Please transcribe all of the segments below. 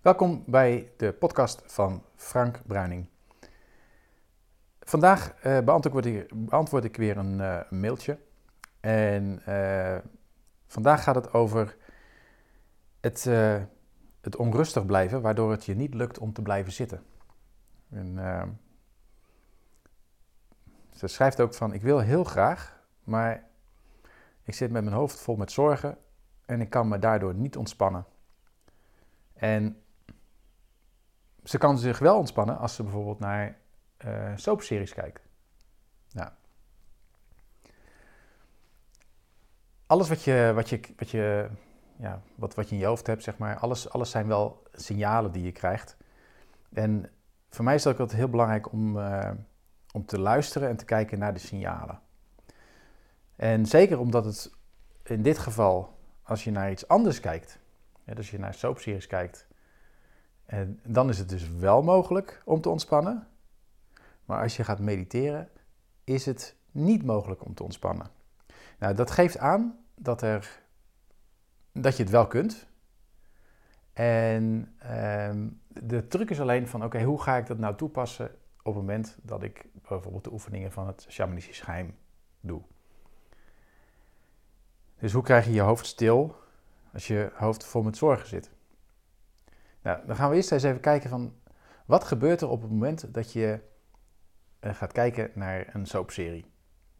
Welkom bij de podcast van Frank Bruining. Vandaag uh, beantwoord, ik, weer een uh, mailtje. En uh, vandaag gaat het over het, het, onrustig blijven, waardoor het je niet lukt om te blijven zitten. En, ze schrijft ook van: Ik wil heel graag, maar ik zit met mijn hoofd vol met zorgen en ik kan me daardoor niet ontspannen. En ze kan zich wel ontspannen als ze bijvoorbeeld naar uh, soapseries kijkt. Alles wat je, wat je, wat je, ja, wat, wat je in je hoofd hebt, zeg maar, alles, alles zijn wel signalen die je krijgt. En voor mij is het ook heel belangrijk om, uh, om te luisteren en te kijken naar de signalen. En zeker omdat het in dit geval, als je naar iets anders kijkt, dus als je naar soapseries kijkt, en dan is het dus wel mogelijk om te ontspannen. Maar als je gaat mediteren, is het niet mogelijk om te ontspannen. Nou, dat geeft aan dat, er, dat je het wel kunt. En ehm, de truc is alleen van, oké, hoe ga ik dat nou toepassen op het moment dat ik bijvoorbeeld de oefeningen van het shamanistisch geheim doe. Dus hoe krijg je je hoofd stil als je hoofd vol met zorgen zit? Nou, dan gaan we eerst eens even kijken van wat gebeurt er op het moment dat je uh, gaat kijken naar een soapserie.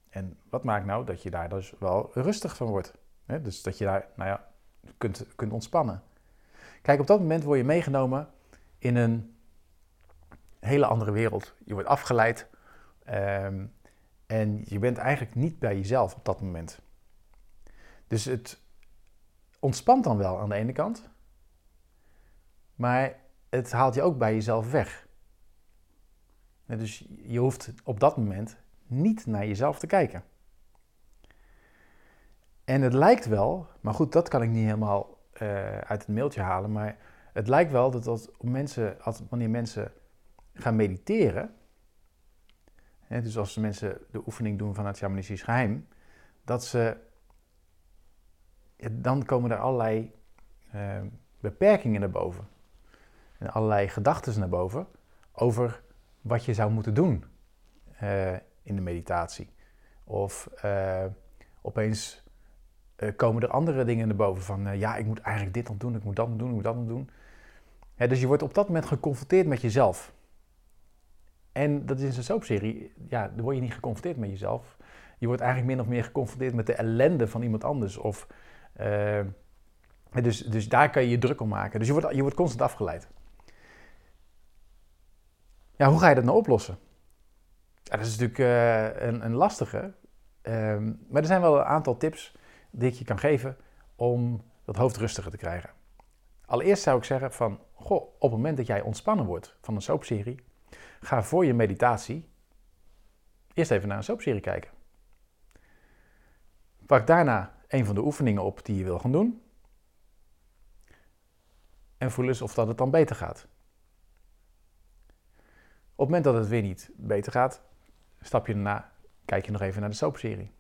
En wat maakt nou dat je daar dus wel rustig van wordt? Dus dat je daar, nou ja, kunt, kunt ontspannen. Kijk, op dat moment word je meegenomen in een hele andere wereld. Je wordt afgeleid um, en je bent eigenlijk niet bij jezelf op dat moment. Dus het ontspant dan wel aan de ene kant, maar het haalt je ook bij jezelf weg. Dus je hoeft op dat moment niet naar jezelf te kijken. En het lijkt wel, maar goed, dat kan ik niet helemaal uh, uit het mailtje halen, maar het lijkt wel dat als mensen, wanneer mensen gaan mediteren, hè, dus als mensen de oefening doen van het shamanistisch geheim, dat ze, dan komen er allerlei uh, beperkingen naar boven en allerlei gedachten naar boven over wat je zou moeten doen uh, in de meditatie. Of uh, opeens uh, komen er andere dingen naar boven van ja, ik moet eigenlijk dit nog doen, ik moet dat doen, ik moet dat doen. Dus je wordt op dat moment geconfronteerd met jezelf. En dat is een soapserie, ja, dan word je niet geconfronteerd met jezelf. Je wordt eigenlijk min of meer geconfronteerd met de ellende van iemand anders. Of, dus, dus daar kan je je druk om maken. Dus je wordt, je wordt constant afgeleid. Ja, hoe ga je dat nou oplossen? Ja, dat is natuurlijk uh, een, een, lastige. Um, maar er zijn wel een aantal tips die ik je kan geven om dat hoofd rustiger te krijgen. Allereerst zou ik zeggen van, goh, op het moment dat jij ontspannen wordt van een soapserie, ga voor je meditatie eerst even naar een soapserie kijken. Pak daarna een van de oefeningen op die je wil gaan doen. En voel eens of dat het dan beter gaat. Op het moment dat het weer niet beter gaat, stap je daarna, kijk je nog even naar de soapserie.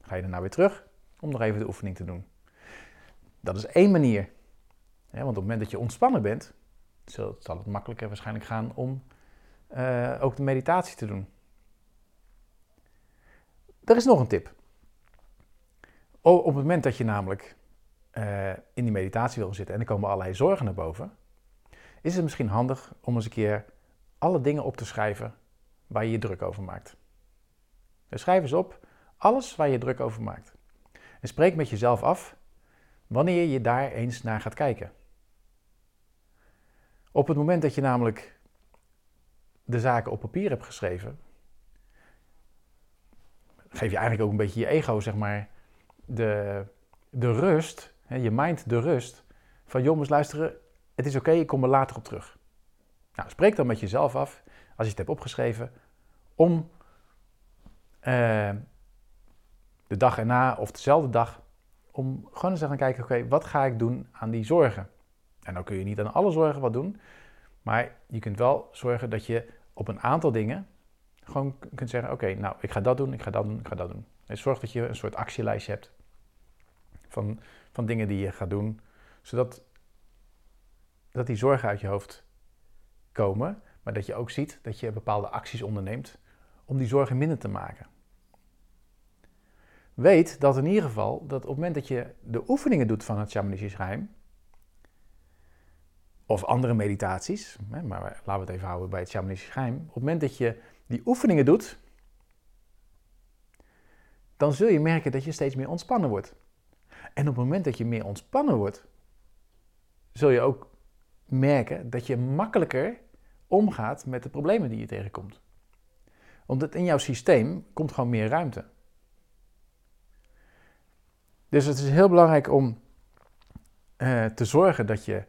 Ga je daarna weer terug om nog even de oefening te doen. Dat is één manier. want op het moment dat je ontspannen bent, zal, het makkelijker waarschijnlijk gaan om uh, ook de meditatie te doen. Er is nog een tip. Op het moment dat je namelijk uh, in die meditatie wil zitten en er komen allerlei zorgen naar boven, is het misschien handig om eens een keer alle dingen op te schrijven waar je je druk over maakt. Dus schrijf eens op alles waar je druk over maakt. En spreek met jezelf af wanneer je daar eens naar gaat kijken. Op het moment dat je namelijk de zaken op papier hebt geschreven, geef je eigenlijk ook een beetje je ego, zeg maar, de, de rust, je mind de rust van jongens, luisteren, het is oké, ik kom er later op terug. Nou, spreek dan met jezelf af, als je het hebt opgeschreven, om uh, de dag erna of dezelfde dag, om gewoon eens te gaan kijken, oké, wat ga ik doen aan die zorgen? En dan kun je niet aan alle zorgen wat doen, maar je kunt wel zorgen dat je op een aantal dingen gewoon kunt zeggen, oké, nou, ik ga dat doen, ik ga dat doen, ik ga dat doen. Dus zorg dat je een soort actielijstje hebt van, van dingen die je gaat doen, zodat dat die zorgen uit je hoofd komen, maar dat je ook ziet dat je bepaalde acties onderneemt om die zorgen minder te maken. Weet dat in ieder geval dat op het moment dat je de oefeningen doet van het shamanistisch geheim, of andere meditaties, maar laten we het even houden bij het shamanistisch geheim, op het moment dat je die oefeningen doet, dan zul je merken dat je steeds meer ontspannen wordt. En op het moment dat je meer ontspannen wordt, zul je ook merken dat je makkelijker omgaat met de problemen die je tegenkomt. Omdat in jouw systeem komt gewoon meer ruimte. Dus het is heel belangrijk om uh, te zorgen dat je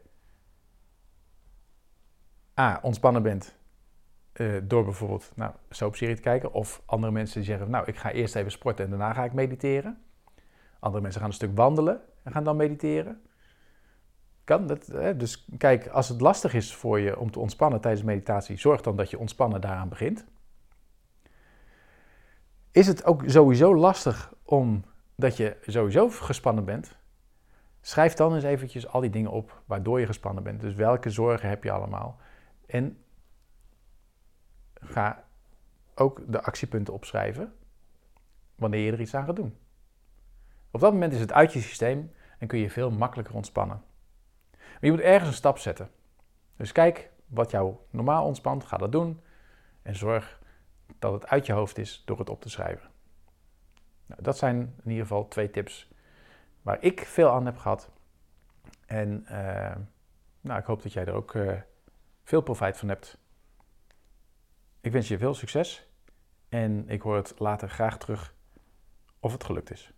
A, ontspannen bent uh, door bijvoorbeeld nou, soapserie te kijken. Of andere mensen die zeggen, nou, ik ga eerst even sporten en daarna ga ik mediteren. Andere mensen gaan een stuk wandelen en gaan dan mediteren. Kan dat, hè? Dus kijk, als het lastig is voor je om te ontspannen tijdens meditatie, zorg dan dat je ontspannen daaraan begint. Is het ook sowieso lastig omdat je sowieso gespannen bent? Schrijf dan eens eventjes al die dingen op waardoor je gespannen bent. Dus welke zorgen heb je allemaal? En ga ook de actiepunten opschrijven wanneer je er iets aan gaat doen. Op dat moment is het uit je systeem en kun je veel makkelijker ontspannen. Maar je moet ergens een stap zetten. Dus kijk wat jou normaal ontspant, ga dat doen en zorg dat het uit je hoofd is door het op te schrijven. Nou, dat zijn in ieder geval twee tips waar ik veel aan heb gehad. En uh, nou, ik hoop dat jij er ook uh, veel profijt van hebt. Ik wens je veel succes en ik hoor het later graag terug of het gelukt is.